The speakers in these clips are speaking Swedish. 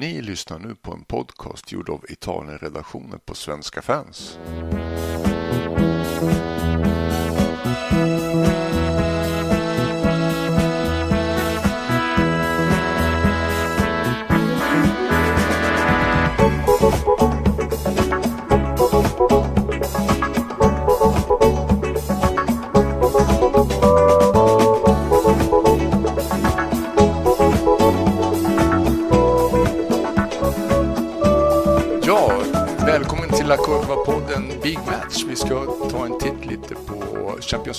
Ni lyssnar nu på en podcast gjord av Italienredaktionen på Svenska fans.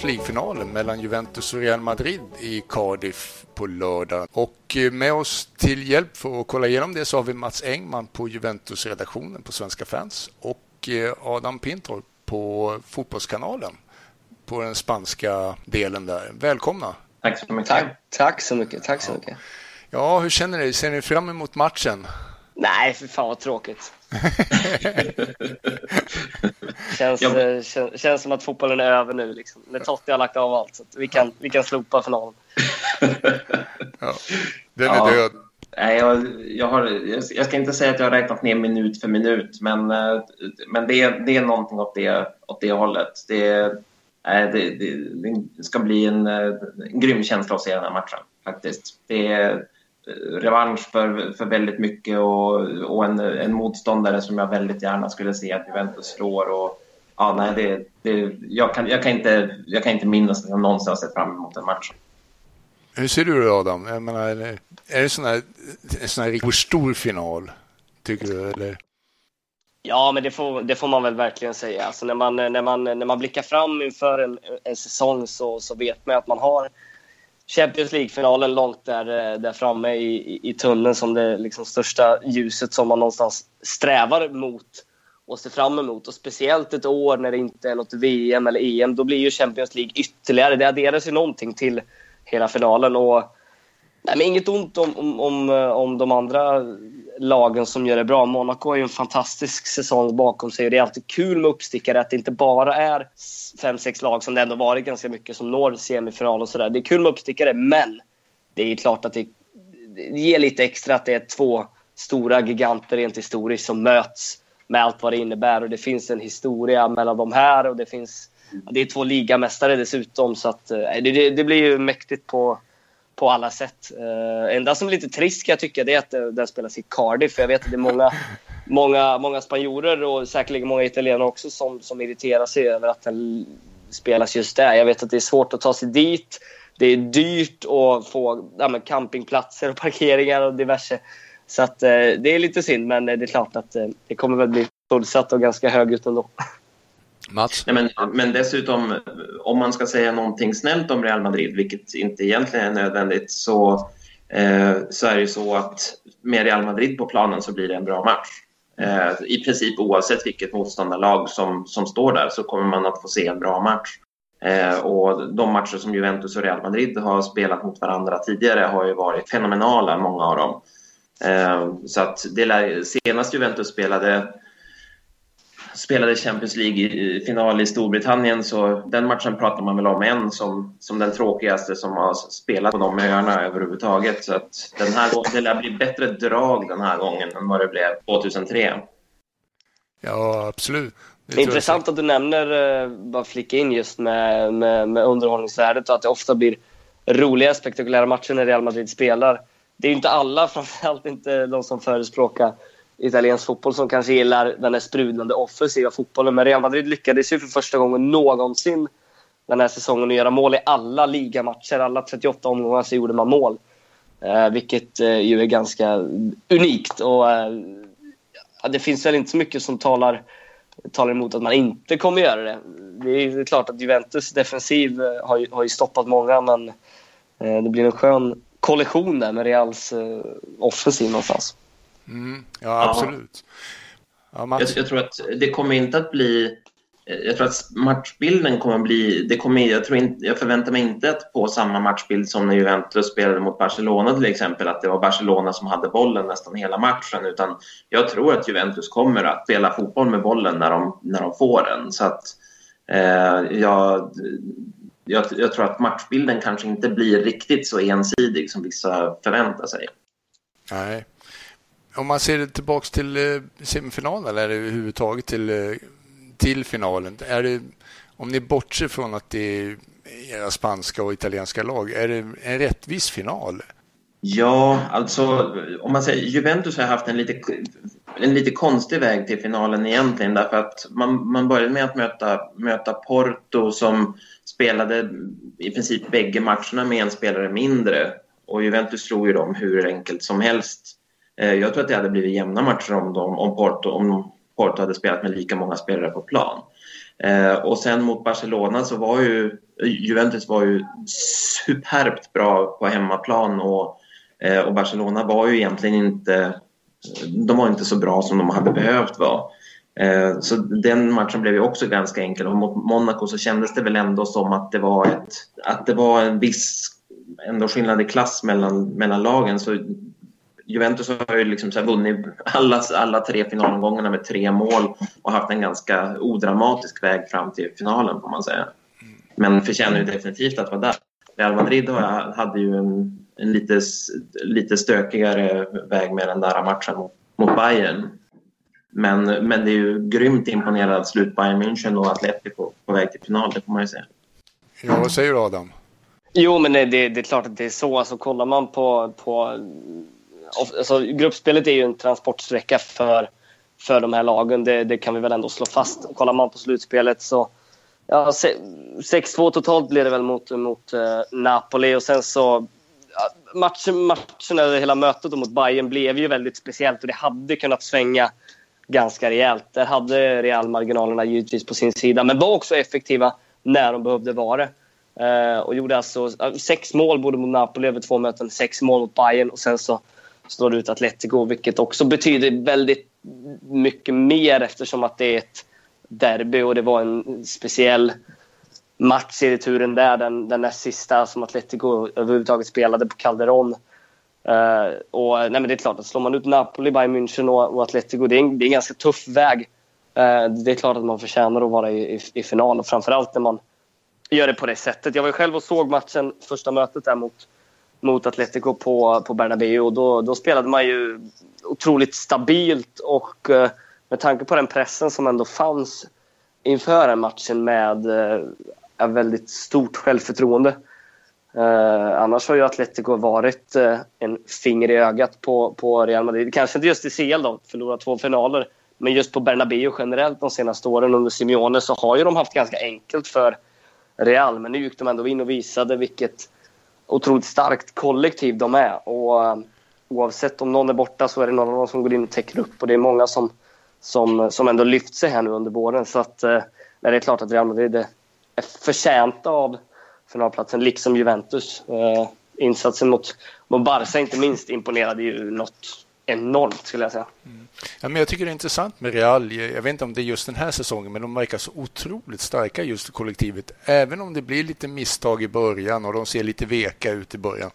League-finalen mellan Juventus och Real Madrid i Cardiff på lördag. Och eh, med oss till hjälp för att kolla igenom det så har vi Mats Engman på Juventus-redaktionen på Svenska fans och eh, Adam Pintorp på Fotbollskanalen på den spanska delen där. Välkomna! Tack så mycket. Tack, tack så mycket. Tack så mycket. Ja, hur känner ni? Ser ni fram emot matchen? Nej, för fan vad tråkigt. känns, Ja. eh, kän, känns som att fotbollen är över nu. Liksom. När Totti har lagt av allt. Så att vi, kan, vi kan slopa finalen. Ja, den är Ja. död. Nej, jag, jag, har, jag ska inte säga att jag har räknat ner minut för minut, men, eh, men det, är- det är någonting åt det, åt det hållet. Det, det, det, det ska bli en, eh, en grym känsla att se den här matchen, faktiskt. Det är revansch för, för väldigt mycket och, och en, en motståndare som jag väldigt gärna skulle se att Juventus slår. Och, ja, nej, det, det, jag, kan, jag, kan inte, jag kan inte minnas att jag någonsin har sett fram emot en match. Hur ser du det Adam? Jag menar, är det- sån här, en sån här riktigt stor final? Tycker du? Eller? Ja, men det får, det får man väl verkligen säga. Alltså när, man, när, man, när man blickar fram inför en, en säsong så, så vet man att man har Champions League-finalen långt där, eh, där framme i, i, i tunneln som det liksom största ljuset som man någonstans strävar mot och ser fram emot. Och speciellt ett år när det inte är något VM eller EM, då blir ju Champions League ytterligare. Det adderas ju någonting till hela finalen. Och, nej, men inget ont om, om, om, eh, om de andra lagen som gör det bra. Monaco har ju en fantastisk säsong bakom sig. och Det är alltid kul med uppstickare att det inte bara är fem, sex lag som det ändå varit ganska mycket som når semifinal och sådär. Det är kul med uppstickare, men det är ju klart att det, det ger lite extra att det är två stora giganter rent historiskt som möts med allt vad det innebär. Och det finns en historia mellan de här och det finns det är två ligamästare dessutom. Så att, eh, det, det blir ju mäktigt på, på alla sätt. Uh, enda som är lite trist kan jag tycka det är att det, den spelas i Cardiff. För jag vet att det är många, många, många spanjorer och säkerligen många italienare också som, som irriterar sig över att den spelas just där. Jag vet att det är svårt att ta sig dit. Det är dyrt att få ja, men campingplatser och parkeringar och diverse. Så att, eh, det är lite synd, men det är klart att eh, det kommer väl bli fullsatt och ganska högljutt ändå. Mats? Nej, men, men dessutom, om man ska säga någonting snällt om Real Madrid, vilket inte egentligen är nödvändigt, så, eh, så är det ju så att med Real Madrid på planen så blir det en bra match. Eh, I princip oavsett vilket motståndarlag som, som står där så kommer man att få se en bra match. Eh, och de matcher som Juventus och Real Madrid har spelat mot varandra tidigare har ju varit fenomenala, många av dem. Eh, så att det lär, senast Juventus spelade spelade Champions League-final i Storbritannien så den matchen pratar man väl om än som, som den tråkigaste som har spelat på de öarna överhuvudtaget. Så att den här, gången- det lär bli bättre drag den här gången än vad det blev 2003. Ja, absolut. Det är intressant att du nämner, eh, bara flika in just med, med, med underhållningsvärdet och att det ofta blir roliga, spektakulära matcher när Real Madrid spelar. Det är ju inte alla, framförallt inte de som förespråkar italiensk fotboll, som kanske gillar den här sprudlande offensiva fotbollen. Men Real Madrid lyckades ju för första gången någonsin den här säsongen att göra mål i alla ligamatcher. Alla 38 omgångar så gjorde man mål. Eh, vilket eh, ju är ganska unikt. Och, eh, det finns väl inte så mycket som talar talar emot att man inte kommer göra det. Det är klart att Juventus defensiv eh, har ju, har ju stoppat många, men eh, det blir en skön kollision där med Reals eh, offensiv någonstans. Mm, ja, absolut. Ja, Jag, jag tror att det kommer inte att bli... Jag tror att matchbilden kommer att bli... Det kommer, jag, tror inte, jag förväntar mig inte att på samma matchbild som när Juventus spelade mot Barcelona till exempel, att det var Barcelona som hade bollen nästan hela matchen, utan jag tror att Juventus kommer att spela fotboll med bollen när de, när de får den. Så att eh, jag, jag, jag tror att matchbilden kanske inte blir riktigt så ensidig som vissa förväntar sig. Nej om man ser tillbaks till eh, semifinalen eller överhuvudtaget till, eh, till finalen. Är det, om ni bortser från att det är era spanska och italienska lag, är det en rättvis final? Ja, alltså om man säger Juventus har haft en lite, en lite konstig väg till finalen egentligen därför att man, man började med att möta, möta Porto som spelade i princip bägge matcherna med en spelare mindre och Juventus slog ju dem hur enkelt som helst. Eh, jag tror att det hade blivit jämna matcher om, de, om, Porto, om Porto hade spelat med lika många spelare på plan. Eh, och sen mot Barcelona så var ju Juventus var ju superbt bra på hemmaplan och, eh, och Barcelona var ju egentligen inte de var inte så bra som de hade behövt vara. Eh, så den matchen blev ju också ganska enkel och mot Monaco så kändes det väl ändå som att det var, ett, att det var en viss ändå skillnad i klass mellan, mellan lagen. Så Juventus har ju liksom så vunnit alla, alla tre finalomgångarna med tre mål och haft en ganska odramatisk väg fram till finalen får man säga. Men förtjänar ju definitivt att vara där. Real Madrid hade ju en, en lite, lite stökigare väg med den där matchen mot, mot Bayern. Men, men det är ju grymt imponerande att slut Bayern München och Atletico på väg till final, det får man ju säga. Ja, vad säger du Adam? Jo, men det, det, är klart att det är så. Alltså, kollar man på, på alltså, gruppspelet är ju en transportsträcka för, för de här lagen. Det, det kan vi väl ändå slå fast. Kollar man på slutspelet så ja, 6-2 totalt blev det väl mot, mot uh, Napoli och sen så match, matchen eller hela mötet mot Bayern blev ju väldigt speciellt och det hade kunnat svänga ganska rejält. Där hade Real marginalerna givetvis på sin sida men var också effektiva när de behövde vara det. Eh, och gjorde alltså sex mål både mot Napoli över två möten, sex mål mot Bayern och sen så slår ut Atletico vilket också betyder väldigt mycket mer eftersom att det är ett derby och det var en speciell match i returen där, den, den näst sista som Atletico överhuvudtaget spelade på Calderon. Uh, eh, och, nej, men det är klart att slår man ut Napoli, Bayern München och, och Atletico, det är, en, det är en ganska tuff väg. Uh, det är klart att man förtjänar att vara i, i, i final och framförallt när man gör det på det sättet. Jag var själv och såg matchen, första mötet där mot, mot Atletico på, på Bernabéu och då, då spelade man ju otroligt stabilt och uh, med tanke på den pressen som ändå fanns inför den matchen med eh, väldigt stort självförtroende. Eh, annars har ju Atletico varit eh, en finger i ögat på, på Real Madrid. Kanske inte just i CL då, förlorat två finaler. Men just på Bernabéu generellt de senaste åren under Simeone så har ju de haft ganska enkelt för Real. Men nu gick de ändå in och visade vilket otroligt starkt kollektiv de är. Och uh, oavsett om någon är borta så är det någon av dem som går in och täcker upp. Och det är många som som, som ändå lyft sig här nu under våren. Så att, eh, det är klart att Real Madrid är förtjänta av finalplatsen, liksom Juventus. Eh, insatsen mot, mot Barca inte minst imponerade ju något enormt skulle jag säga. Mm. Ja, men jag tycker det är intressant med Real. Jag vet inte om det är just den här säsongen, men de verkar så otroligt starka just i kollektivet. Även om det blir lite misstag i början och de ser lite veka ut i början,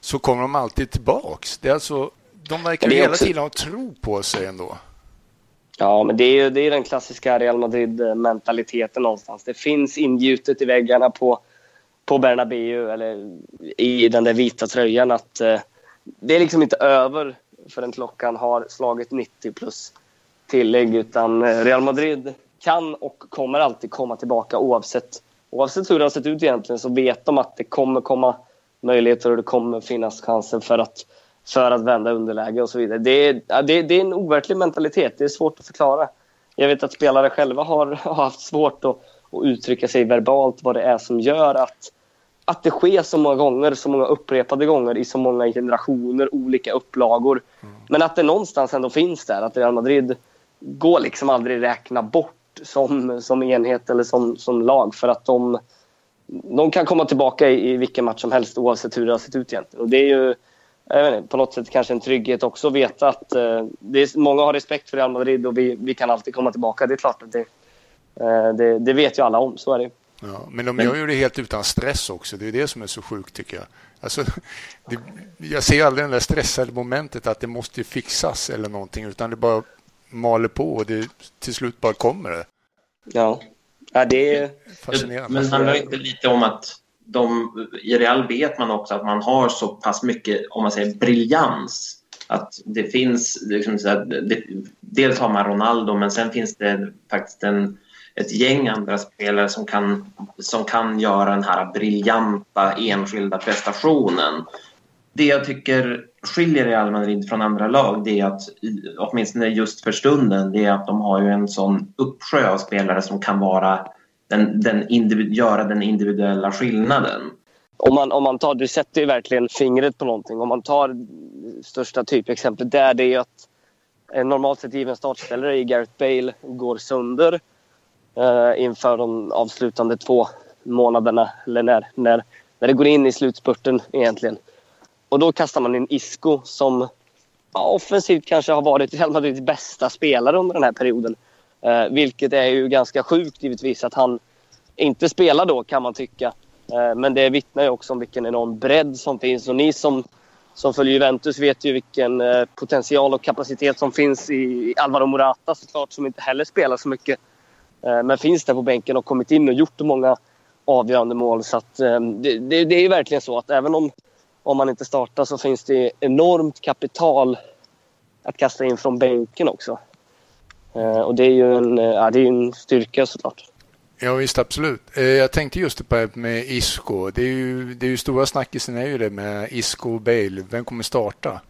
så kommer de alltid tillbaks. Det är alltså, de verkar hela också... tiden ha tro på sig ändå. Ja, men det är ju det är den klassiska Real Madrid-mentaliteten någonstans. Det finns ingjutet i väggarna på, på Bernabéu eller i den där vita tröjan att eh, det är liksom inte över förrän klockan har slagit 90 plus tillägg utan eh, Real Madrid kan och kommer alltid komma tillbaka oavsett, oavsett hur det har sett ut egentligen så vet de att det kommer komma möjligheter och det kommer finnas chanser för att för att vända underläge och så vidare. Det är, det, det är en overklig mentalitet. Det är svårt att förklara. Jag vet att spelare själva har, har haft svårt att, att uttrycka sig verbalt vad det är som gör att, att det sker så många gånger, så många upprepade gånger i så många generationer, olika upplagor. Mm. Men att det någonstans ändå finns där, att Real Madrid går liksom aldrig räkna bort som, som enhet eller som, som lag för att de, de kan komma tillbaka i, i vilken match som helst oavsett hur det har sett ut egentligen. Och det är ju inte, på något sätt kanske en trygghet också att veta att eh, det är, många har respekt för Real Madrid och vi, vi kan alltid komma tillbaka. Det är klart att det, eh, det, det vet ju alla om, så är det Ja, men de gör ju det helt utan stress också. Det är det som är så sjukt tycker jag. Alltså, det, jag ser aldrig det där stressade momentet att det måste fixas eller någonting utan det bara maler på och det, till slut bara kommer det. Ja, ja det är fascinerande. Men handlar inte lite om att de, i Real vet man också att man har så pass mycket, om man säger briljans att det finns, liksom så att det, dels har man Ronaldo men sen finns det faktiskt en, ett gäng andra spelare som kan, som kan göra den här briljanta enskilda prestationen. Det jag tycker skiljer Real Madrid från andra lag det är att, åtminstone just för stunden, det är att de har ju en sån uppsjö av spelare som kan vara den, den individ, göra den individuella skillnaden. Om man, om man tar, du sätter ju verkligen fingret på någonting. Om man tar största typexemplet där, det är att en normalt sett given startspelare i Gareth Bale går sönder eh, Eh, inför de avslutande två månaderna, eller när, när, när det går in i slutspurten egentligen. Och då kastar man in Isco som ja, offensivt kanske har varit Real Madrids bästa spelare under den här perioden. Eh, vilket är ju ganska sjukt givetvis att han inte spelar då kan man tycka. Eh, men det vittnar ju också om vilken enorm bredd som finns. Och ni som, som följer Juventus vet ju vilken eh, potential och kapacitet som finns i Alvaro Morata såklart som inte heller spelar så mycket. Eh, men finns där på bänken och kommit in och gjort många avgörande mål. Så att, eh, det, det, det är ju verkligen så att även om om man inte startar så finns det enormt kapital att kasta in från bänken också. Eh, och det är ju en, ja, det är en styrka såklart. Ja visst, absolut. Jag tänkte just på det med Isco. Det är ju, det är ju stora snackisen är ju det med Isco och Bale. Vem kommer starta?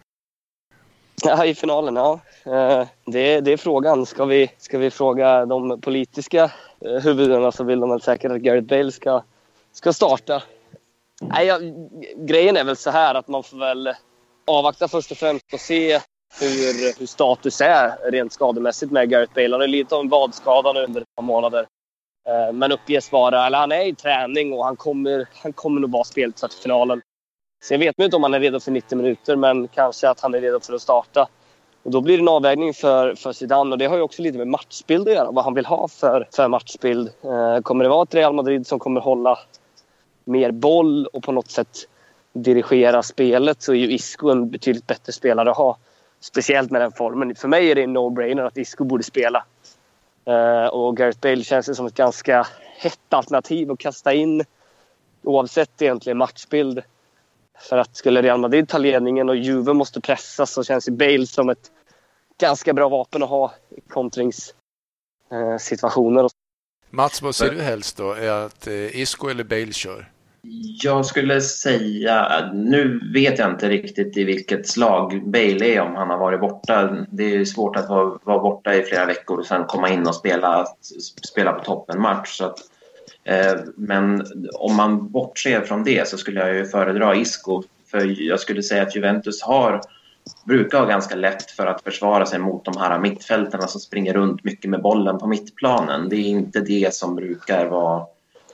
Ja, i finalen, ja. Eh, det, det är frågan. Ska vi, ska vi fråga de politiska eh, huvudena så vill de väl säkert att Gareth Bale ska, ska starta. Nej, ja, grejen är väl så här att man får väl avvakta först och främst och se hur, hur status är rent skademässigt med Gareth Bale. Han har lidit av en vadskada nu under ett par månader. Eh, men uppges vara, eller han är i träning och han kommer, han kommer nog vara speltrött i finalen. Sen vet man inte om han är redo för 90 minuter, men kanske att han är redo för att starta. Och då blir det en avvägning för, för Zidane och det har ju också lite med matchbild att göra. Vad han vill ha för, för matchbild. Eh, kommer det vara ett Real Madrid som kommer hålla mer boll och på något sätt dirigera spelet så är ju Isco en betydligt bättre spelare att ha. Speciellt med den formen. För mig är det en no-brainer att Isco borde spela. Eh, och Gareth Bale känns som ett ganska hett alternativ att kasta in oavsett egentligen matchbild. För att skulle Real Madrid ta ledningen och Juve måste pressa så känns ju Bale som ett ganska bra vapen att ha i kontringssituationer. Uh, Mats, vad ser du helst då? Är att uh, Isco eller Bale kör? Jag skulle säga, nu vet jag inte riktigt i vilket slag Bale är om han har varit borta. Det är svårt att vara, vara borta i flera veckor och sen komma in och spela, spela på toppen match. Så att, eh, Eh, men om man bortser från det så skulle jag ju föredra Isco. För jag skulle säga att Juventus har, brukar ha ganska lätt för att försvara sig mot de här mittfältarna som springer runt mycket med bollen på mittplanen. Det är inte det som brukar vara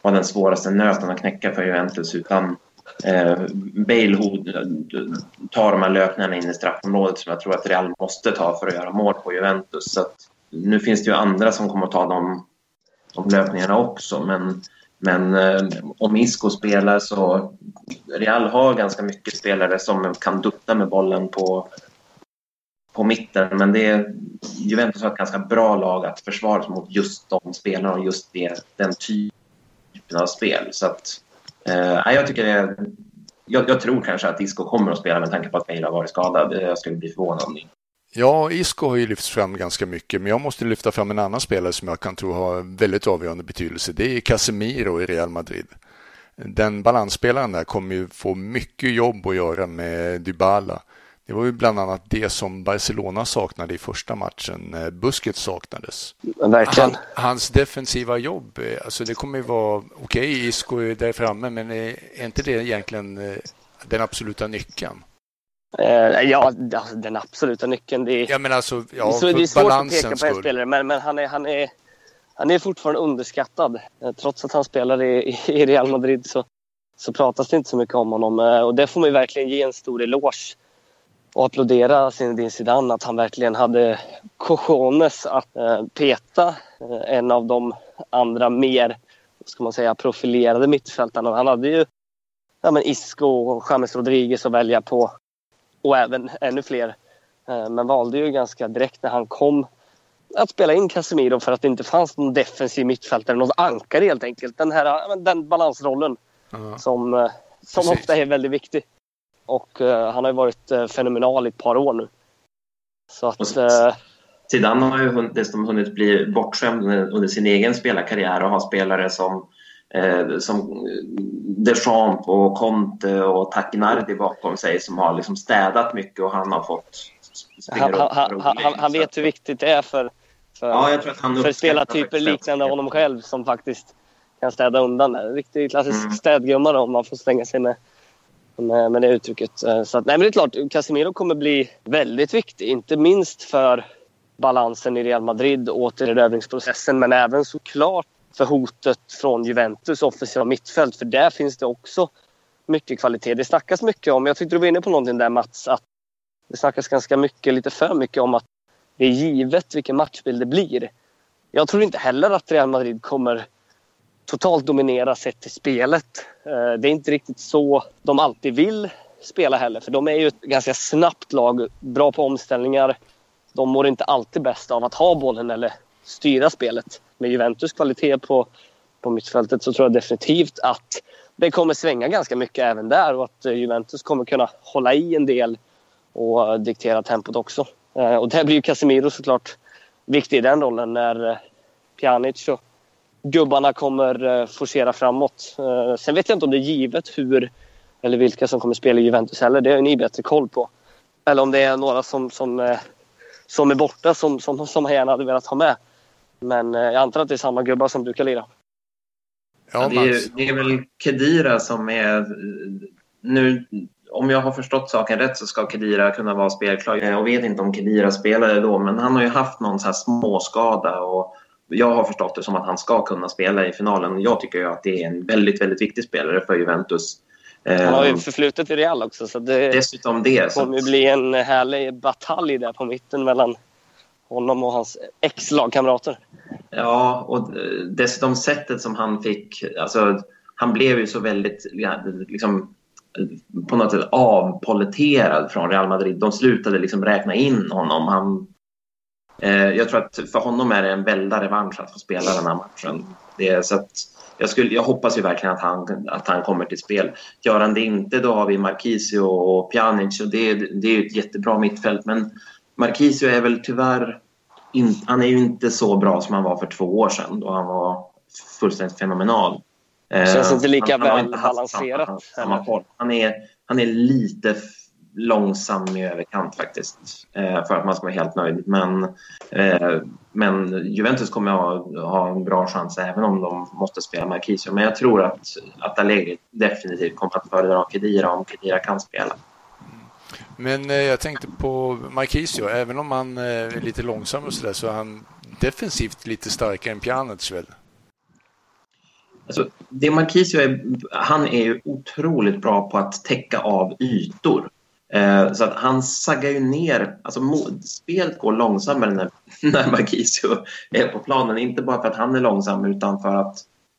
vara den svåraste nöten att knäcka för Juventus utan eh, Bale eh, tar de här löpningarna in i straffområdet som jag tror att Real måste ta för att göra mål på Juventus. Så nu finns det ju andra som kommer att ta de, om löpningarna också men, men eh, om Isco spelar så Real har ganska mycket spelare som kan dutta med bollen på på mitten men det är, Juventus har ett ganska bra lag att försvara sig mot just de spelarna och just det, den typen av spel. Så att, eh, jag tycker det, jag, jag, tror kanske att Isco kommer att spela med tanke på att Bale har varit skadad. Jag skulle bli förvånad om det Ja, Isco har ju lyfts fram ganska mycket, men jag måste lyfta fram en annan spelare som jag kan tro har väldigt avgörande betydelse. Det är Casemiro i Real Madrid. Den balansspelaren där kommer ju få mycket jobb att göra med Dybala. Det var ju bland annat det som Barcelona saknade i första matchen. Busquets saknades. Verkligen. Han, hans defensiva jobb, eh, alltså det kommer ju vara okej, okay, Isco är där framme, men är inte det egentligen eh, den absoluta nyckeln? Uh, ja, alltså, den absoluta nyckeln. Det är, ja, men alltså, ja, så, det är svårt att peka på en spelare, men, men han, är, han, är, han är fortfarande underskattad. Trots att han spelar i, i Real Madrid så, så pratas det inte så mycket om honom. Och det får man verkligen ge en stor eloge och applådera Zinedine Zidane att han verkligen hade cojones att eh, peta eh, en av de andra mer ska man säga, profilerade mittfältarna. Han hade ju ja, men Isco och James Rodriguez att välja på och även ännu fler. Eh, men valde ju ganska direkt när han kom att spela in Casemiro för att det inte fanns någon defensiv mittfältare, någon ankare helt enkelt. Den här den balansrollen -huh. som, som ofta är väldigt viktig. och uh, han har ju varit uh, fenomenal i ett par år nu. Så att... Uh, Zidane har ju dessutom hunnit bli bortskämd under sin egen spelarkarriär och har spelare som eh, som Deschamps och Conte och Takinardi bakom sig som har liksom städat mycket och han har fått han, han, han, han, vet hur viktigt det är för, för, ja, för spelartyper liknande honom själv som faktiskt kan städa undan det. Riktigt klassisk mm. städgumma om man får slänga sig med, med, med det uttrycket. Eh, så att, nej, men det är klart, Casemiro kommer bli väldigt viktig. Inte minst för balansen i Real Madrid och återerövringsprocessen men även såklart för hotet från Juventus offensiva mittfält. För där finns det också mycket kvalitet. Det snackas mycket om, jag tyckte du var inne på någonting där Mats, att det snackas ganska mycket, lite för mycket om att det är givet vilken matchbild det blir. Jag tror inte heller att Real Madrid kommer totalt dominera sett till spelet. Eh, det är inte riktigt så de alltid vill spela heller. För de är ju ett ganska snabbt lag, bra på omställningar. De mår inte alltid bäst av att ha bollen eller styra spelet. Med Juventus kvalitet på, på mittfältet så tror jag definitivt att det kommer svänga ganska mycket även där och att eh, Juventus kommer kunna hålla i en del och diktera tempot också. Eh, och där blir ju Casemiro såklart viktig i den rollen när eh, Pjanic och gubbarna kommer forcera framåt. Sen vet jag inte om det är givet hur eller vilka som kommer spela i Juventus heller. Det har ni bättre koll på. Eller om det är några som, som, som är borta som, som, som jag gärna hade velat ha med. Men jag antar att det är samma gubbar som brukar lira. Ja, det, är, det är väl Kedira som är... Nu om jag har förstått saken rätt så ska Kedira kunna vara spelklar. Jag vet inte om Kedira spelade då, men han har ju haft någon så här småskada och jag har förstått det som att han ska kunna spela i finalen. Jag tycker ju att det är en väldigt, väldigt viktig spelare för Juventus. Han har ju ehm, förflutet i Real också så det Dessutom det, kommer ju bli en härlig batalj där på mitten mellan honom och hans ex-lagkamrater. Ja, och eh, dessutom sättet som han fick... Alltså, han blev ju så väldigt... Liksom, eh, på något sätt avpoliterad från Real Madrid. De slutade liksom räkna in honom. Han, eh, jag tror att för honom är det en väldig revansch att få spela den här matchen. Det, så att jag, skulle, jag hoppas ju verkligen att han, att han kommer till spel. Gör han det inte, då har vi Marquisio och Pjanic och det, det är ett jättebra mittfält. Men Marquisio är väl tyvärr in, han är ju inte så bra som han var för två år sedan då han var fullständigt fenomenal. Känns inte lika han, väl balanserat. Han, är, han är lite långsam i överkant faktiskt eh, för att man ska vara helt nöjd. Men, eh, men Juventus kommer ha, ha en bra chans även om de måste spela Marquisio. Men jag tror att, att Allegri definitivt kommer att föredra Kedira om Kedira kan spela. Men eh, jag tänkte på Marquisio, även om han eh, är lite långsam och sådär så är han defensivt lite starkare än Pjanic väl? Alltså, det Marquisio är, han är ju otroligt bra på att täcka av ytor. Eh, så att han saggar ju ner, alltså spelet går långsammare när, när Marquisio är på planen. Inte bara för att han är långsam utan för att,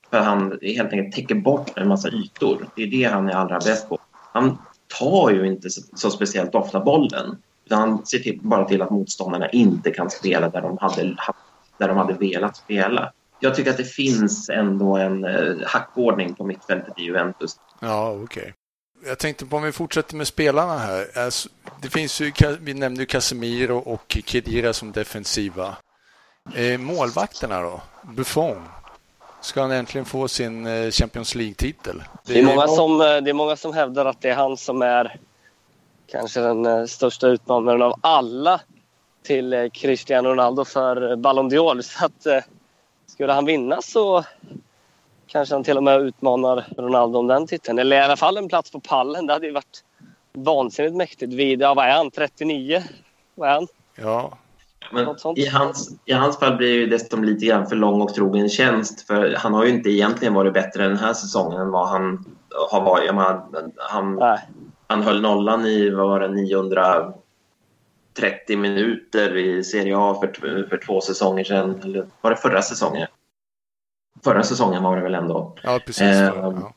för att han helt enkelt täcker bort en massa ytor. Det är det han är allra bäst på. Han tar ju inte så, så speciellt ofta bollen. Utan han ser till, bara till att motståndarna inte kan spela där de hade, där de hade velat spela jag tycker att det finns ändå en eh, hackordning på mittfältet i Juventus. Ja, okej. Okay. Jag tänkte på om vi fortsätter med spelarna här. Det finns ju, vi nämnde ju Casemiro och Kedira som defensiva. Eh, målvakterna då? Buffon. Ska han äntligen få sin eh, Champions League-titel? Det, det, är många som, det är många som hävdar att det är han som är kanske den största utmanaren av alla till Cristiano Ronaldo för Ballon d'Or. Så att skulle han vinna så kanske han till och med utmanar Ronaldo om den titeln. Eller i alla fall en plats på pallen. Det hade ju varit vansinnigt mäktigt. Vid, ja, vad är han? 39? Vad är han? Ja. Men i, hans, I hans fall blir det ju dessutom lite grann för lång och trogen tjänst. För han har ju inte egentligen varit bättre den här säsongen än vad han har varit. Jag menar, han, han höll nollan i vad var det, 900 30 minuter i Serie A för, för två säsonger sedan. Eller var det förra säsongen? Förra säsongen var det väl ändå. Ja, precis. Eh, ja.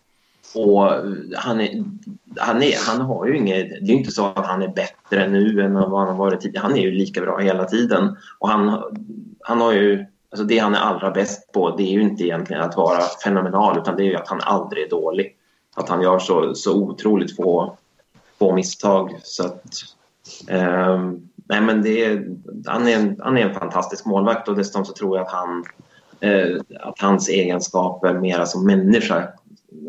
Och han, är, han, är, han har ju inget... Det är ju inte så att han är bättre nu än vad han har varit tidigare. Han är ju lika bra hela tiden. Och han, han har ju... Alltså det han är allra bäst på det är ju inte egentligen att vara fenomenal utan det är ju att han aldrig är dålig. Att han gör så, så otroligt få få misstag. Så att, eh, nej men det är, han, är en, han är en fantastisk målvakt och dessutom så tror jag att, han, eh, att hans egenskaper mera som människa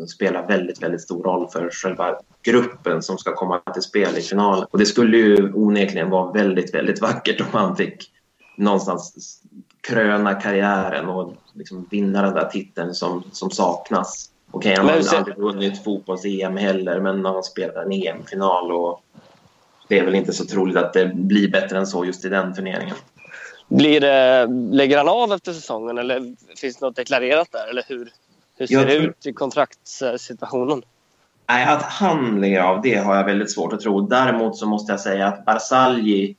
spelar väldigt, väldigt stor roll för själva gruppen som ska komma till spel i finalen. Och det skulle ju onekligen vara väldigt, väldigt vackert om han fick någonstans kröna karriären och liksom vinna den där titeln som, som saknas. Okej, okay, han har sen... aldrig vunnit fotbolls-EM heller, men när han spelar en EM-final och det är väl inte så troligt att det blir bättre än så just i den turneringen. Blir det, lägger han av efter säsongen eller finns det något deklarerat där? Eller hur, hur ser det ut i kontraktssituationen? Nej, att han lägger av, det har jag väldigt svårt att tro. Däremot så måste jag säga att Barzagli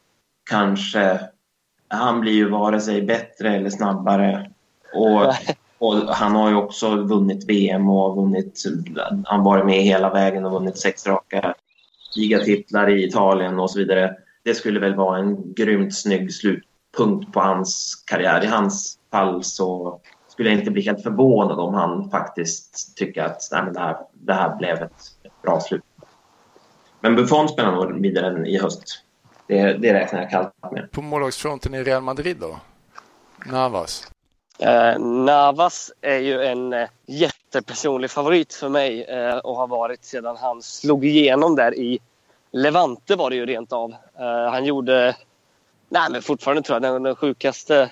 kanske... Han blir ju vare sig bättre eller snabbare. Och, och han har ju också vunnit VM och vunnit... Han varit med hela vägen och vunnit sex raka ligatitlar i Italien och så vidare. Det skulle väl vara en grymt snygg slutpunkt på hans karriär. I hans fall så skulle jag inte bli helt förvånad om han faktiskt tycker att nej, men det, här, det här blev ett, ett bra slut. Men Buffon spelar nog vidare i höst. Det, det räknar jag kallt med. På målvaktsfronten i Real Madrid då? Navas? Eh, Navas är ju en eh, jättepersonlig favorit för mig eh, och har varit sedan han slog igenom där i Levante var det ju rent av. Eh, han gjorde, nej men fortfarande tror jag, den, den sjukaste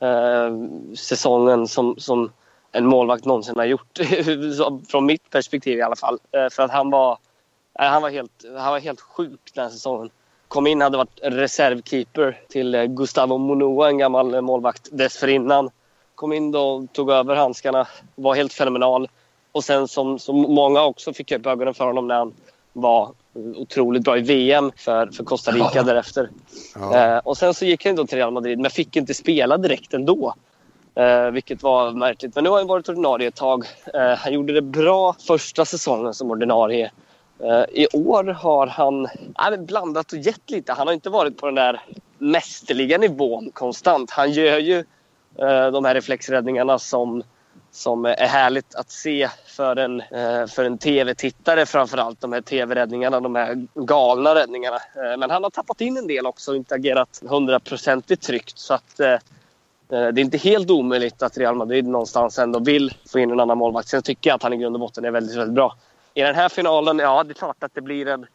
Eh, säsongen som, som en målvakt någonsin har gjort. Från mitt perspektiv i alla fall. Eh, för att han var, eh, han, var helt, han var helt sjuk den säsongen. Kom in, hade varit reservkeeper till eh, Gustavo Monoa, en gammal eh, målvakt dessförinnan. Kom in då, tog över handskarna, var helt fenomenal. Och sen som, som många också fick upp ögonen för honom när han var otroligt bra i VM för, för Costa Rica ja. därefter. Ja. Eh, och sen så gick han då till Real Madrid men fick inte spela direkt ändå. Eh, vilket var märkligt. Men nu har han varit ordinarie ett tag. Eh, han gjorde det bra första säsongen som ordinarie. Eh, I år har han äh, blandat och gett lite. Han har inte varit på den där mästerliga nivån konstant. Han gör ju eh, de här reflexräddningarna som som är härligt att se för en, eh, för en tv-tittare framförallt. De här tv-räddningarna, de här galna räddningarna. Eh, men han har tappat in en del också och inte agerat hundraprocentigt tryggt. Så att eh, det är inte helt omöjligt att Real Madrid någonstans ändå vill få in en annan målvakt. Sen tycker jag att han i grund och botten är väldigt, väldigt bra. I den här finalen, ja det är klart att det blir en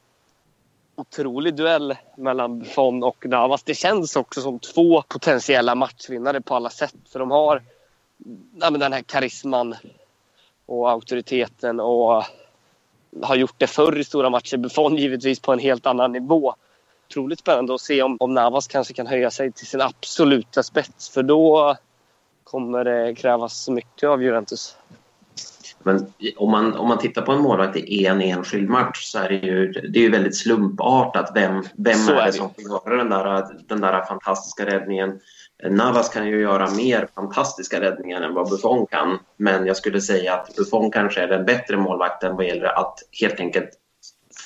otrolig duell mellan Fon och Navas. Det känns också som två potentiella matchvinnare på alla sätt. För de har ja, men den här karisman och auktoriteten och har gjort det förr i stora matcher. Buffon givetvis på en helt annan nivå. Otroligt spännande att se om, om Navas kanske kan höja sig till sin absoluta spets för då kommer det krävas mycket av Juventus. Men om man, om man tittar på en målvakt i en enskild match så är det ju, det är ju väldigt slumpartat vem, vem är, är det som får göra den där, den där fantastiska räddningen. Navas kan ju göra mer fantastiska räddningar än vad Buffon kan. Men jag skulle säga att Buffon kanske är den bättre målvakten vad gäller att helt enkelt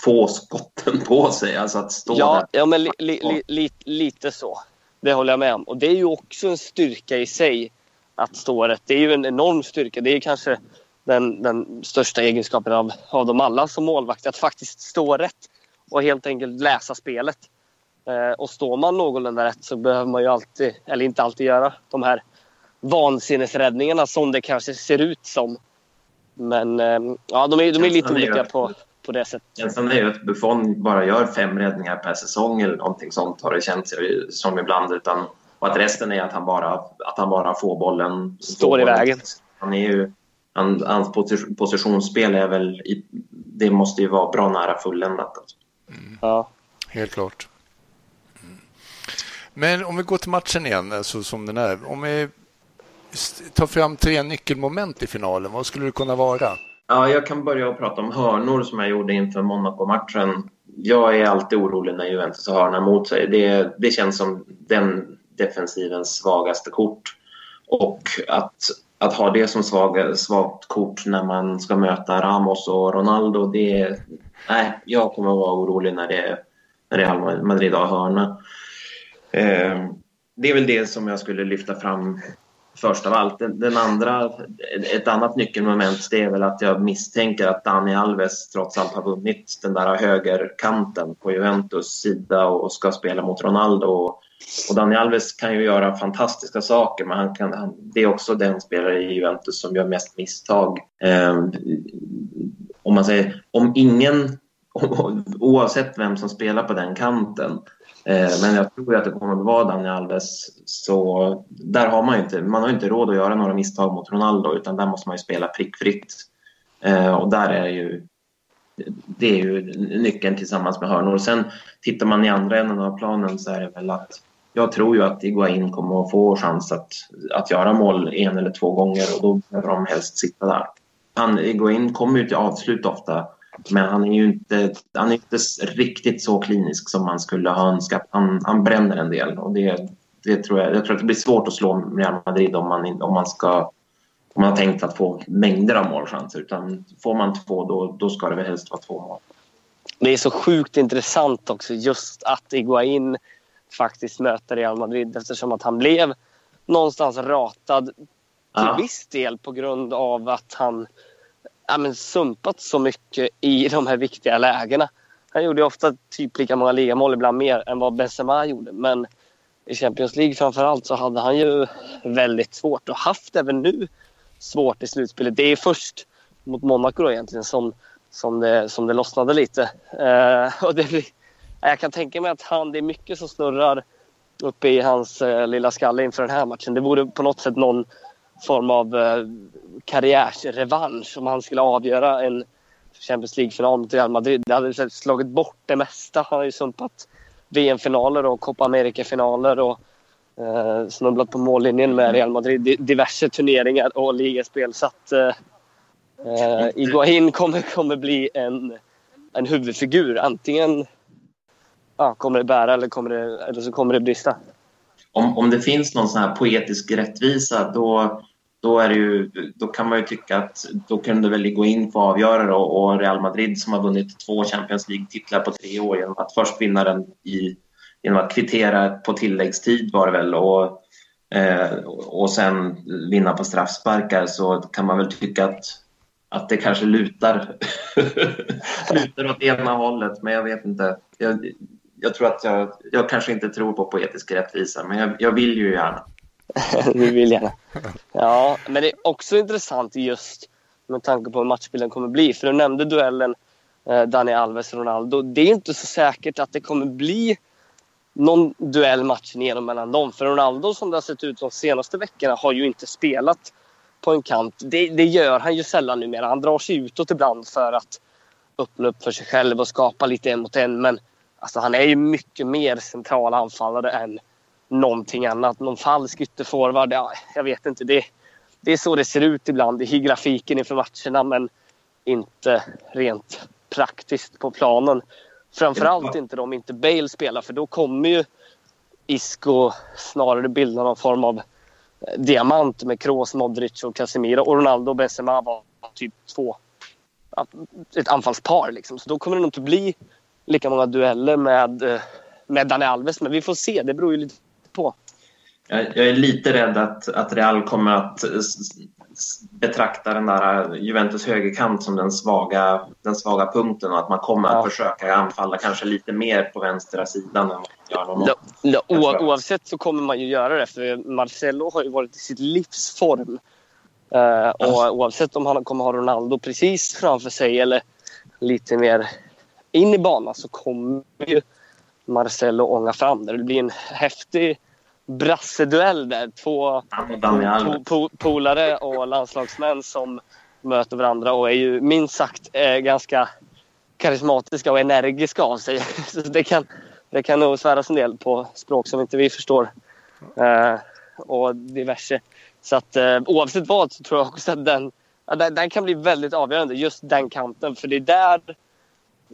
få skotten på sig. Alltså att stå ja, där. Ja, men li, li, li, lite så. Det håller jag med om. Och det är ju också en styrka i sig att stå rätt. Det är ju en enorm styrka. Det är kanske den, den största egenskapen av, av dem alla som målvakt. Att faktiskt stå rätt och helt enkelt läsa spelet. Eh, och står man någorlunda rätt så behöver man ju alltid, eller inte alltid göra de här vansinnesräddningarna som det kanske ser ut som. Men eh, ja, de är, de är lite olika på, på det sättet. Känslan är ju att Buffon bara gör fem räddningar per säsong eller någonting sånt har det känts som ibland. Utan, och att resten är att han bara, att han bara får bollen. Står får i bollen. vägen. Han är ju, han, hans positionsspel är väl, det måste ju vara bra nära fulländat. Alltså. Mm. Ja. Helt klart. Men om vi går till matchen igen, alltså som den är. Om vi tar fram tre nyckelmoment i finalen, vad skulle det kunna vara? Ja, jag kan börja att prata om hörnor som jag gjorde inför Monaco-matchen. Jag är alltid orolig när Juventus har hörna mot sig. Det, det känns som den defensivens svagaste kort. Och att, att ha det som svag, svagt kort när man ska möta Ramos och Ronaldo, det... Nej, jag kommer att vara orolig när det, när Real Madrid har hörna. Eh, det är väl det som jag skulle lyfta fram först av allt. Den, andra, ett annat nyckelmoment det är väl att jag misstänker att Dani Alves trots allt har vunnit den där högerkanten på Juventus sida och ska spela mot Ronaldo. Och, och Dani Alves kan ju göra fantastiska saker men han kan, han, det är också den spelare i Juventus som gör mest misstag. Eh, om man säger, om ingen, oavsett vem som spelar på den kanten Eh, men jag tror att det kommer att vara Dani Alves. Så där har man inte, man har inte råd att göra några misstag mot Ronaldo utan där måste man ju spela prickfritt. Eh, och där är ju det är ju nyckeln tillsammans med hörnor. Sen tittar man i andra änden av planen så är det väl att jag tror ju att Iguain kommer att få chans att, att göra mål en eller två gånger och då behöver de helst sitta där. Han, Iguain kommer ju till avslut ofta men han är ju inte, han är inte riktigt så klinisk som man skulle ha önskat. Han, han bränner en del och det, det tror jag, jag tror att det blir svårt att slå Real Madrid om man, om man ska om man har tänkt att få mängder av målchanser. Utan får man två då, då ska det väl helst vara två mål. Det är så sjukt intressant också just att Iguain faktiskt möter Real Madrid eftersom att han blev någonstans ratad till ja. viss del på grund av att han ja, men sumpat så mycket i de här viktiga lägena. Han gjorde ofta typ lika många ligamål, ibland mer, än vad Benzema gjorde. Men i Champions League framförallt så hade han ju väldigt svårt och haft även nu svårt i slutspelet. Det är först mot Monaco då egentligen som, som, det, som det lossnade lite. Uh, och det, jag kan tänka mig att han, det är mycket som snurrar uppe i hans uh, lilla skalle inför den här matchen. Det vore på något sätt någon form av eh, karriärsrevansch om han skulle avgöra en Champions League-final mot Real Madrid. Det hade slagit bort det mesta. Han har ju sumpat VM-finaler och Copa America-finaler och eh, snubblat på mållinjen med Real Madrid. i Diverse turneringar och ligaspel. Så att eh, eh Iguain kommer, kommer bli en, en huvudfigur. Antingen ja, kommer det bära eller, kommer det, eller så kommer det brista. Om, om det finns någon sån här poetisk rättvisa då då, är ju, då kan man ju tycka att då kunde väl gå in på avgöra då och Real Madrid som har vunnit två Champions League-titlar på tre år genom att först vinna den i, genom att kvittera på tilläggstid var det väl och, eh, och sen vinna på straffsparkar så kan man väl tycka att, att det kanske lutar, lutar åt ena hållet men jag vet inte. Jag, jag tror att jag, jag kanske inte tror på poetisk rättvisa men jag, jag vill ju gärna. du vill gärna. Ja, men det är också intressant just med tanke på hur matchbilden kommer bli. För du nämnde duellen eh, Dani Alves-Ronaldo. Det är inte så säkert att det kommer bli någon duell matchen igenom mellan dem. För Ronaldo som det har sett ut de senaste veckorna har ju inte spelat på en kant. Det, det gör han ju sällan numera. Han drar sig utåt ibland för att öppna upp för sig själv och skapa lite en mot en. Men alltså, han är ju mycket mer central anfallare än någonting annat. Någon falsk ytterforward. Ja, jag vet inte. Det, det är så det ser ut ibland i grafiken inför matcherna men inte rent praktiskt på planen. Framförallt inte om inte Bale spelar för då kommer ju Isco snarare bilda någon form av eh, diamant med Kroos, Modric och Casemiro. Och Ronaldo och Benzema var typ två ett anfallspar. Liksom. Så då kommer det nog inte bli lika många dueller med, eh, med Dani Alves. Men vi får se. Det beror ju lite på. Jag, jag är lite rädd att, att Real kommer att betrakta den där Juventus högerkant som den svaga, den svaga punkten och att man kommer ja. att försöka anfalla kanske lite mer på vänstra sidan än gör ja, Oavsett så kommer man ju göra det för Marcelo har ju varit i sitt livs form. Uh, och oavsett om han kommer ha Ronaldo precis framför sig eller lite mer in i banan så kommer ju Marcelo ånga fram där. Det blir en häftig brasseduell där. Två po po polare och landslagsmän som möter varandra och är ju minst sagt eh, ganska karismatiska och energiska av sig. Så det kan, det kan nog sväras en del på språk som inte vi förstår. Eh, och diverse. Så att eh, oavsett vad så tror jag också att den, den, den, kan bli väldigt avgörande. Just den kanten. För det är där,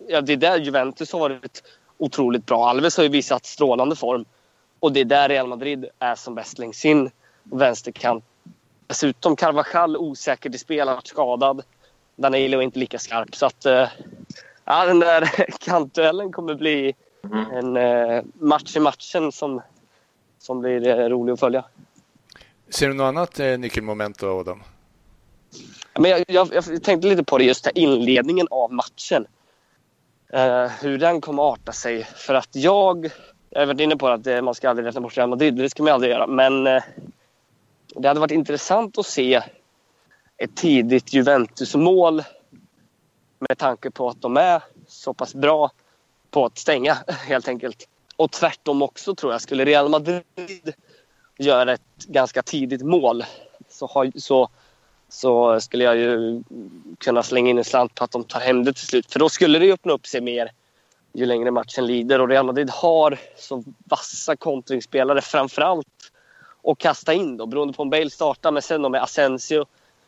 ja, det är där Juventus har varit otroligt bra. Alves har ju visat strålande form. Och det är där Real Madrid är som bäst längs sin vänsterkant. Dessutom Carvajal osäker till spel, har varit skadad. Danilo är inte lika skarp. Så att, äh, ja, den där kantduellen kommer bli en äh, match i matchen som, som blir äh, rolig att följa. Ser du något annat eh, nyckelmoment då, Adam? Men jag, jag, jag tänkte lite på det just här inledningen av matchen eh, hur den kommer arta sig. För att jag... Jag har varit inne på att man ska aldrig räkna bort Real Madrid. Det ska man aldrig göra. Men eh, det hade varit intressant att se ett tidigt Juventus-mål med tanke på att de är så pass bra på att stänga, helt enkelt. Och tvärtom också, tror jag. Skulle Real Madrid göra ett ganska tidigt mål så, har, så, så skulle jag ju kunna slänga in en slant på att de tar hem det till slut. För då skulle det öppna upp sig mer ju längre matchen lider. Och Real Madrid har så vassa kontringsspelare framförallt att kasta in då, beroende på om Bale startar. Men sen då med Asensio,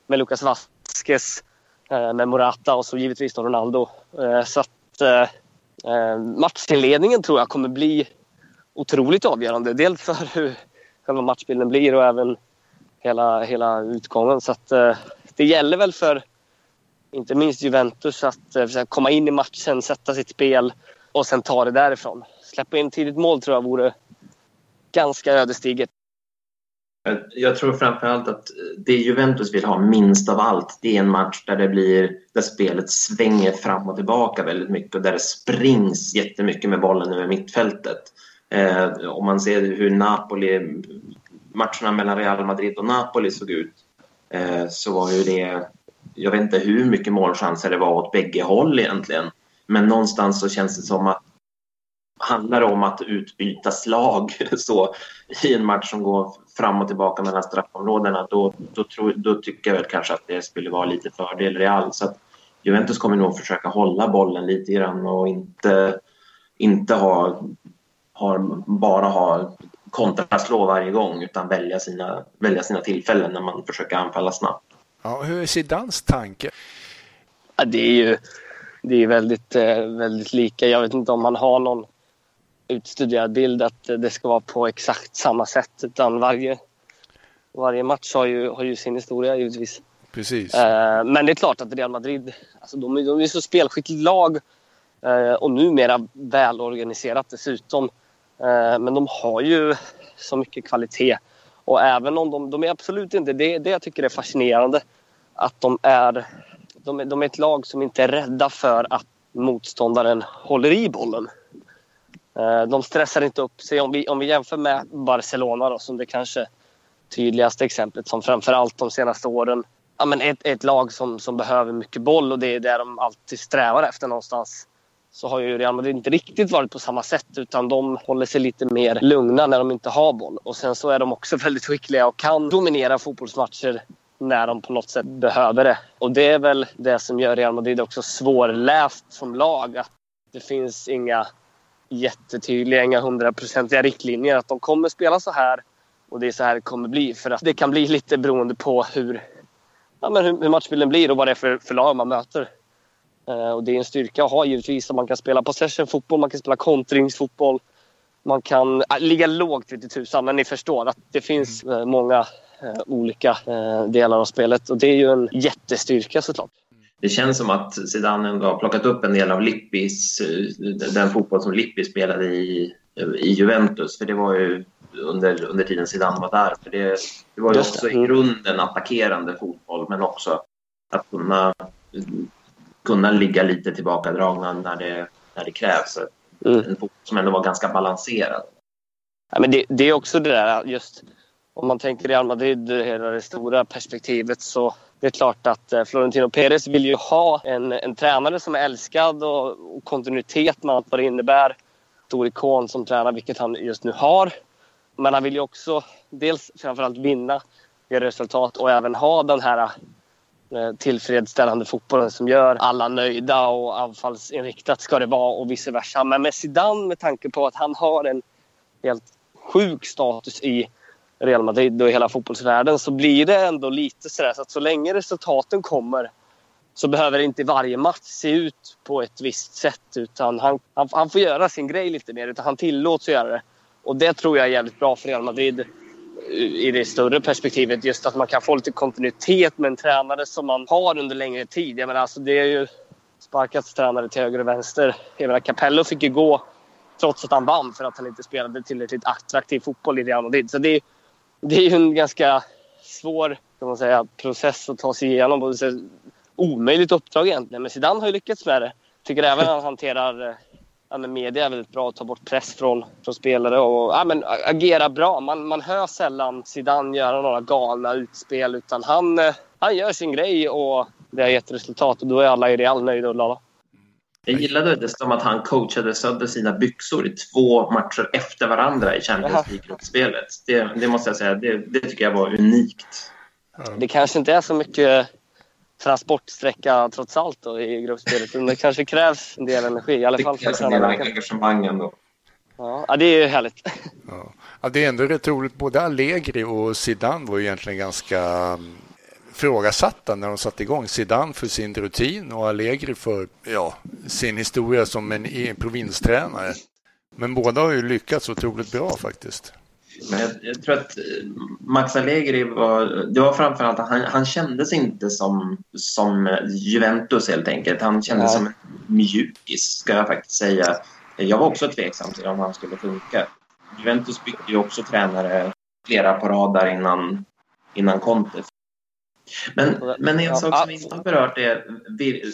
med Lucas Vasquez, eh, med Morata och så givetvis då Ronaldo. Eh, så att eh, matchinledningen tror jag kommer bli otroligt avgörande. Dels för hur själva matchbilden blir och även hela, hela utgången. Så att, eh, det gäller väl för inte minst Juventus att eh, komma in i matchen, sätta sitt spel och sen ta det därifrån. Släppa in tidigt mål tror jag vore ganska ödesdigert. Jag tror framförallt att det Juventus vill ha minst av allt det är en match där, det blir, där spelet svänger fram och tillbaka väldigt mycket och där det springs jättemycket med bollen över mittfältet. Eh, om man ser hur Napoli, matcherna mellan Real Madrid och Napoli såg ut eh, så var ju det, jag vet inte hur mycket målchanser det var åt bägge håll egentligen. Men någonstans så känns det som att handlar det om att utbyta slag så, i en match som går fram och tillbaka mellan straffområdena då, då, tror, då tycker jag väl kanske att det skulle vara lite fördel Real. Så att Juventus kommer nog försöka hålla bollen lite grann och inte, inte ha, ha, bara ha kontraslå varje gång utan välja sina, välja sina tillfällen när man försöker anfalla snabbt. Ja, hur är Zidans tanke? Ja, det är ju det är väldigt, eh, väldigt lika. Jag vet inte om man har någon utstuderad bild att det ska vara på exakt samma sätt. Utan varje, varje match har ju, har ju sin historia givetvis. Precis. Eh, men det är klart att Real Madrid, alltså de, de är så spelskickligt lag eh, och numera välorganiserat dessutom. Eh, men de har ju så mycket kvalitet. Och även om de, de är absolut inte, det, det jag tycker är fascinerande, att de är, de är, de är ett lag som inte är rädda för att motståndaren håller i bollen. Eh, de stressar inte upp sig. Om vi, om vi jämför med Barcelona då, som det kanske tydligaste exemplet som framförallt de senaste åren ja, men ett, ett lag som, som behöver mycket boll och det är det de alltid strävar efter någonstans. Så har ju Real Madrid inte riktigt varit på samma sätt utan de håller sig lite mer lugna när de inte har boll. Och sen så är de också väldigt skickliga och kan dominera fotbollsmatcher när de på något sätt behöver det. Och det är väl det som gör Real Madrid också svårläst som lag. Att det finns inga jättetydliga, inga hundraprocentiga riktlinjer att de kommer spela så här och det är så här det kommer bli. För att det kan bli lite beroende på hur, ja, men hur, hur matchbilden blir och vad det är för, för lag man möter. Uh, och det är en styrka att ha givetvis. att Man kan spela possession-fotboll, man kan spela kontringsfotboll. Man kan äh, ligga lågt lite tusan, men ni förstår att det finns uh, många uh, olika delar av spelet och det är ju en jättestyrka såklart det känns som att Zidane ändå har plockat upp en del av Lippis, eh, den fotboll som Lippi spelade i, i Juventus. För det var ju under, under tiden Zidane var där. För det, det var ju också i grunden attackerande fotboll men också att kunna, kunna ligga lite tillbakadragna när det, när det krävs. Mm. En fotboll som ändå var ganska balanserad. Ja, men det, det är också det där just om man tänker Real Madrid, hela det stora perspektivet så det är klart att eh, Florentino Perez vill ju ha en, en tränare som är älskad och, och kontinuitet med allt vad det innebär. Stor ikon som tränare, vilket han just nu har. Men han vill ju också dels framförallt vinna, göra resultat och även ha den här Eh, tillfredsställande fotbollen som gör alla nöjda och anfallsinriktat ska det vara och vice versa. Men med Zidane med tanke på att han har en helt sjuk status i Real Madrid och i hela fotbollsvärlden så blir det ändå lite sådär så att så länge resultaten kommer så behöver inte varje match se ut på ett visst sätt utan han, han, han får göra sin grej lite mer utan han tillåts göra det. Och det tror jag är jävligt bra för Real Madrid i det större perspektivet. Just att man kan få lite kontinuitet med en tränare som man har under längre tid. Jag menar, alltså det är ju sparkats tränare till höger och vänster. Jag menar, Capello fick ju gå trots att han vann för att han inte spelade tillräckligt attraktiv fotboll i Real Madrid. Så det det är ju en ganska svår kan man säga, process att ta sig igenom. Och omöjligt uppdrag egentligen. Men Zidane har ju lyckats med det. Tycker även att han hanterar ja, men media är väldigt bra att ta bort press från, från spelare och ja, men agera bra. Man, man hör sällan Zidane göra några galna utspel utan han, han gör sin grej och det har gett resultat och då är alla i Real nöjda och glada. Jag gillade det som att han coachade sönder sina byxor i två matcher efter varandra i Champions League-gruppspelet. Det, det, måste jag säga, det, det, tycker jag var unikt. Det kanske inte är så mycket transportsträcka trots allt då, i gruppspelet. Det kanske krävs en del energi. I alla det fall krävs en del engagemang ändå. Ja, det är ju härligt. Ja. ja. det är ändå rätt roligt. Både Allegri och Zidane var ju egentligen ganska mm, ifrågasatta när de satte igång. Zidane för sin rutin och Allegri för ja, sin historia som en, en provinstränare. Men båda har ju lyckats otroligt bra faktiskt. Men jag, jag, tror att eh, Max Allegri var, det var framförallt att han, han kändes inte som, som Juventus helt enkelt. Han kändes ja. som en mjukis ska jag faktiskt säga. Jag var också tveksam till om han skulle funka. Juventus bytte ju också tränare flera på rad där innan, innan Conte. Men, men en sak som vi inte har berört är,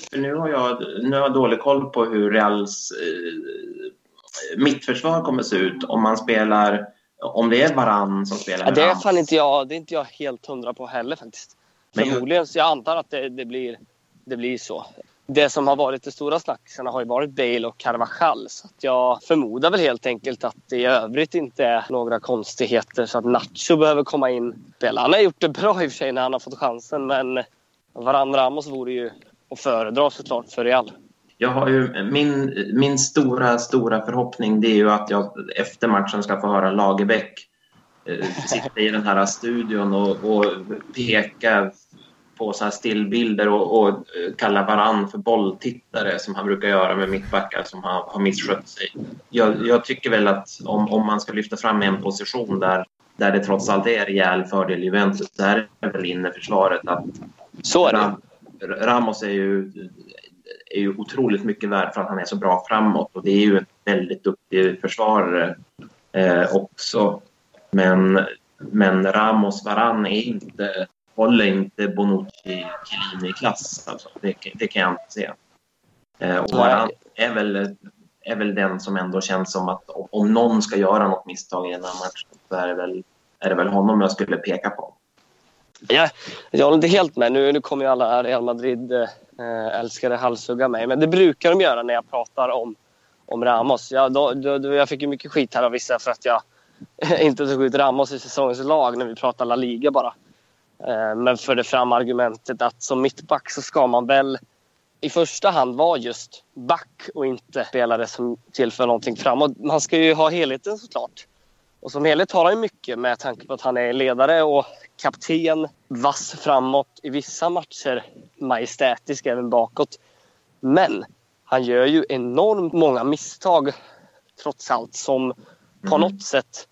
för nu har jag, nu har jag dålig koll på hur Reals eh, mittförsvar kommer se ut om man spelar om det är Varann som spelar ja, Det är fan inte jag, det är inte jag helt hundra på heller faktiskt. Men Förmodligen, jag antar att det, det, blir, det blir så. Det som har varit det stora snacksen har ju varit Bale och Carvajal. Så jag förmodar väl helt enkelt att det i övrigt inte är några konstigheter så att Nacho behöver komma in. Han har gjort det bra i och för sig när han har fått chansen men Varann Ramos vore ju att föredra såklart för Real jag har ju, min, min stora, stora förhoppning det är ju att jag efter matchen ska få höra Lagerbäck eh, sitta i den här studion och, och peka på så här stillbilder och, och kalla varann för bolltittare som han brukar göra med mittbackar som har, har misskött sig. Jag, jag, tycker väl att om, om man ska lyfta fram en position där, där det trots allt är rejäl fördel Juventus, så är väl innerförsvaret. Att så är det. Ramos är ju är ju otroligt mycket värd för att han är så bra framåt och det är ju en väldigt duktig försvarare eh, också. Men, men Ramos Varan är inte, håller inte Bonucci Chiellini-klass. Alltså. Det, det, kan jag inte se. Eh, och Varan är väl, är väl den som ändå känns som att om någon ska göra något misstag i den här matchen så är det väl, är det väl honom jag skulle peka på. Ja, jag håller inte helt med. Nu, nu kommer ju alla Real Madrid-älskare eh, äh, halshugga mig. Men det brukar de göra när jag pratar om, om Ramos. Jag, då, då, jag fick ju mycket skit här av vissa för att jag inte tog ut Ramos i säsongens lag när vi pratar La Liga bara. Äh, men förde fram argumentet att som mittback så ska man väl i första hand vara just back och inte spelare som tillför någonting framåt. Man ska ju ha helheten såklart. Och som helhet har han mycket med tanke på att han är ledare och kapten, vass framåt, i vissa matcher majestätisk även bakåt. Men han gör ju enormt många misstag trots allt som på mm. något sätt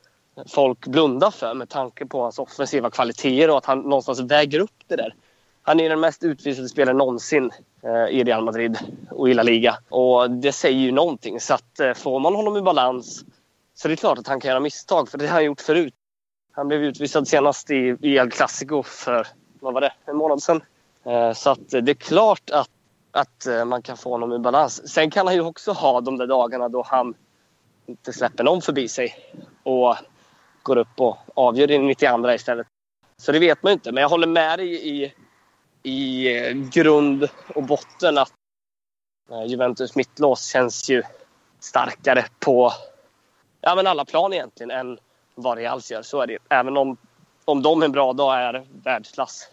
folk blundar för med tanke på hans offensiva kvaliteter och att han någonstans väger upp det där. Han är den mest utvisade spelaren någonsin eh, i Real Madrid och i La Liga. Och det säger ju någonting. Så att eh, får man honom i balans så det är klart att han kan göra misstag, för det har han gjort förut. Han blev utvisad senast i, i El Clasico för, vad var det, en månad sedan. Eh, så att det är klart att, att eh, man kan få honom i balans. Sen kan han ju också ha de där dagarna då han inte släpper någon förbi sig och går upp och avgör i 92 istället. Så det vet man ju inte. Men jag håller med dig i, i eh, grund och botten att Juventus mittlås känns ju starkare på ja, men alla plan egentligen än vad Reals gör. Så är det Även om, om de en bra dag är världsklass.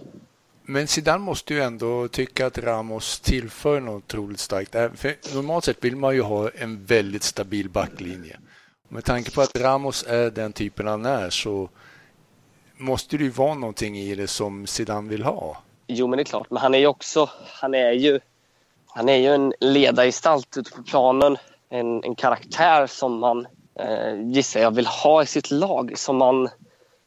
Men Zidane måste ju ändå tycka att Ramos tillför något otroligt starkt. För normalt sett vill man ju ha en väldigt stabil backlinje. Med tanke på att Ramos är den typen han är så måste det ju vara någonting i det som Zidane vill ha. Jo, men det är klart. Men han är ju också, han är ju, han är ju en ledargestalt ute på planen. En, en karaktär som man Eh, gissar jag vill ha i sitt lag som man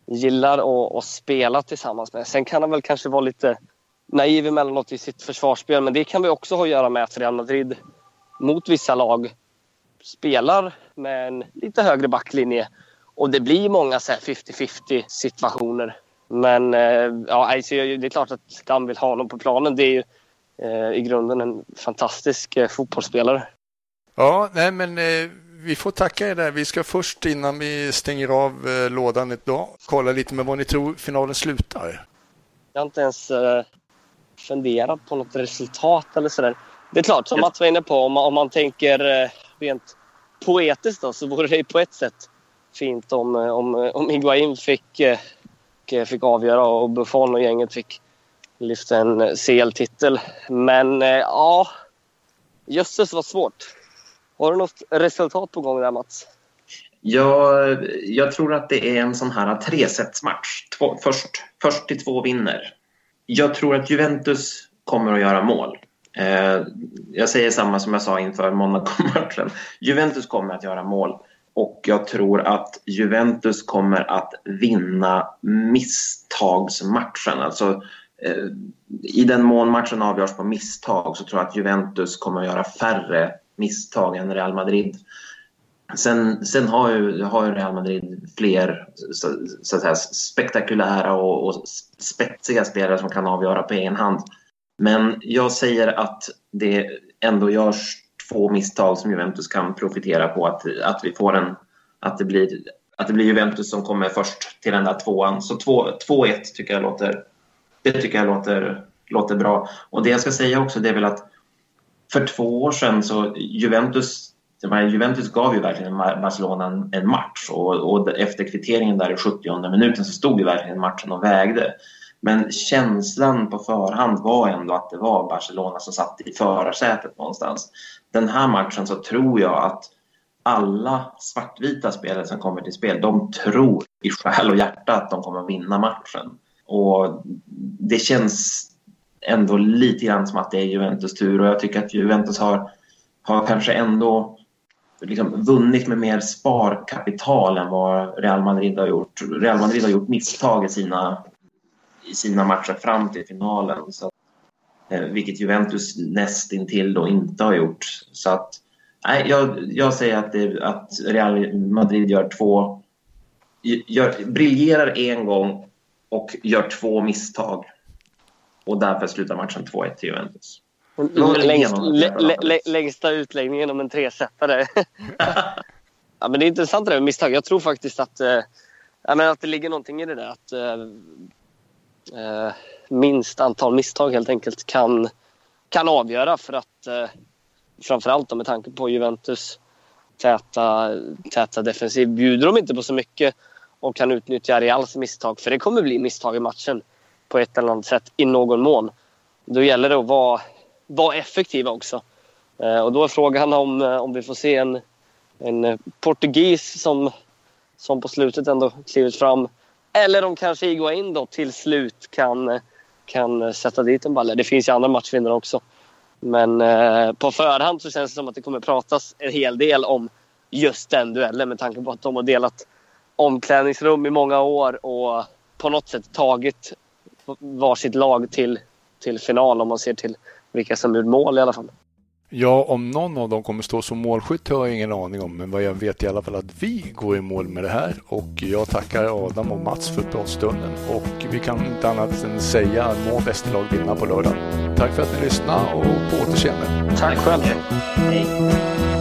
gillar att, spela tillsammans med. Sen kan han väl kanske vara lite naiv emellanåt i sitt försvarsspel men det kan vi också ha att göra med att Real Madrid mot vissa lag spelar med en lite högre backlinje och det blir många 50-50 situationer. Men eh, ja, alltså, det är klart att Dan vill ha honom på planen. Det är ju eh, i grunden en fantastisk eh, fotbollsspelare. Ja, nej men eh, vi får tacka er där. Vi ska först innan vi stänger av eh, lådan idag kolla lite med vad ni tror finalen slutar. Jag har inte ens eh, funderat på något resultat eller sådär. Det är klart, som Mats var inne på, om man, om man tänker eh, rent poetiskt då, så vore det på ett sätt fint om, eh, om, om Higuain fick, eh, fick avgöra och Buffon och gänget fick lyfta en CL-titel. Men ja, jösses vad svårt. Har du något resultat på gång där Mats? Jag, jag tror att det är en sån här tresetsmatch. Först, först till två vinner. Jag tror att Juventus kommer att göra mål. Eh, jag säger samma som jag sa inför Monaco-matchen. Juventus kommer att göra mål och jag tror att Juventus kommer att vinna misstagsmatchen. Alltså, eh, I den mån matchen avgörs på misstag så tror jag att Juventus kommer att göra färre misstag än Real Madrid. Sen, sen har, ju, har ju Real Madrid fler så, så att säga, spektakulära och, och spetsiga spelare som kan avgöra på egen hand. Men jag säger att det ändå görs två misstag som Juventus kan profitera på. Att, att, vi får en, att, det blir, att det blir Juventus som kommer först till den där tvåan. Så 2-1 tycker jag låter, det tycker jag låter, låter bra. Och det jag ska säga också det är väl att för två år sedan så Juventus Juventus gav ju verkligen Barcelona en match och, och efter kvitteringen där i 70 minuten så stod ju verkligen matchen och vägde. Men känslan på förhand var ändå att det var Barcelona som satt i förarsätet någonstans. Den här matchen så tror jag att alla svartvita spelare som kommer till spel, de tror i själ och hjärta att de kommer att vinna matchen. Och det känns ändå lite grann som att det är Juventus tur och jag tycker att Juventus har, har kanske ändå liksom vunnit med mer sparkapital än vad Real Madrid har gjort. Real Madrid har gjort misstag i sina i sina matcher fram till finalen. Så, att, vilket Juventus nästintill då inte har gjort. Så att, nej, jag, jag säger att, det, att Real Madrid gör två, gör, briljerar en gång och gör två misstag. Och därför slutar matchen 2-1 till Juventus. Längst, lä, lä, längsta utläggningen om en tresättare. ja, men det är intressant det där med misstag. Jag tror faktiskt att, äh, att det ligger någonting i det där. Att, äh, eh, minst antal misstag helt enkelt kan, kan avgöra för att eh, framförallt med tanke på Juventus täta, täta defensiv bjuder de inte på så mycket och kan utnyttja Reals misstag för det kommer bli misstag i matchen på ett eller annat sätt i någon mån. Då gäller det att vara, vara effektiva också. Eh, och då är frågan om, eh, om vi får se en, en portugis som, som på slutet ändå klivit fram eller om kanske Iguain då till slut kan, kan sätta dit en balle. Det finns ju andra matchvinnare också. Men eh, på förhand så känns det som att det kommer pratas en hel del om just den duellen med tanke på att de har delat omklädningsrum i många år och på något sätt tagit varsitt lag till, till final om man ser till vilka som gjort mål i alla fall. Ja, om någon av dem kommer stå som målskytt har jag ingen aning om, men vad jag vet i alla fall att vi går i mål med det här och jag tackar Adam och Mats för pratstunden och vi kan inte annat än säga att må Västerlag vinna på lördag. Tack för att ni lyssnade och på återseende. Tack själv. Hej.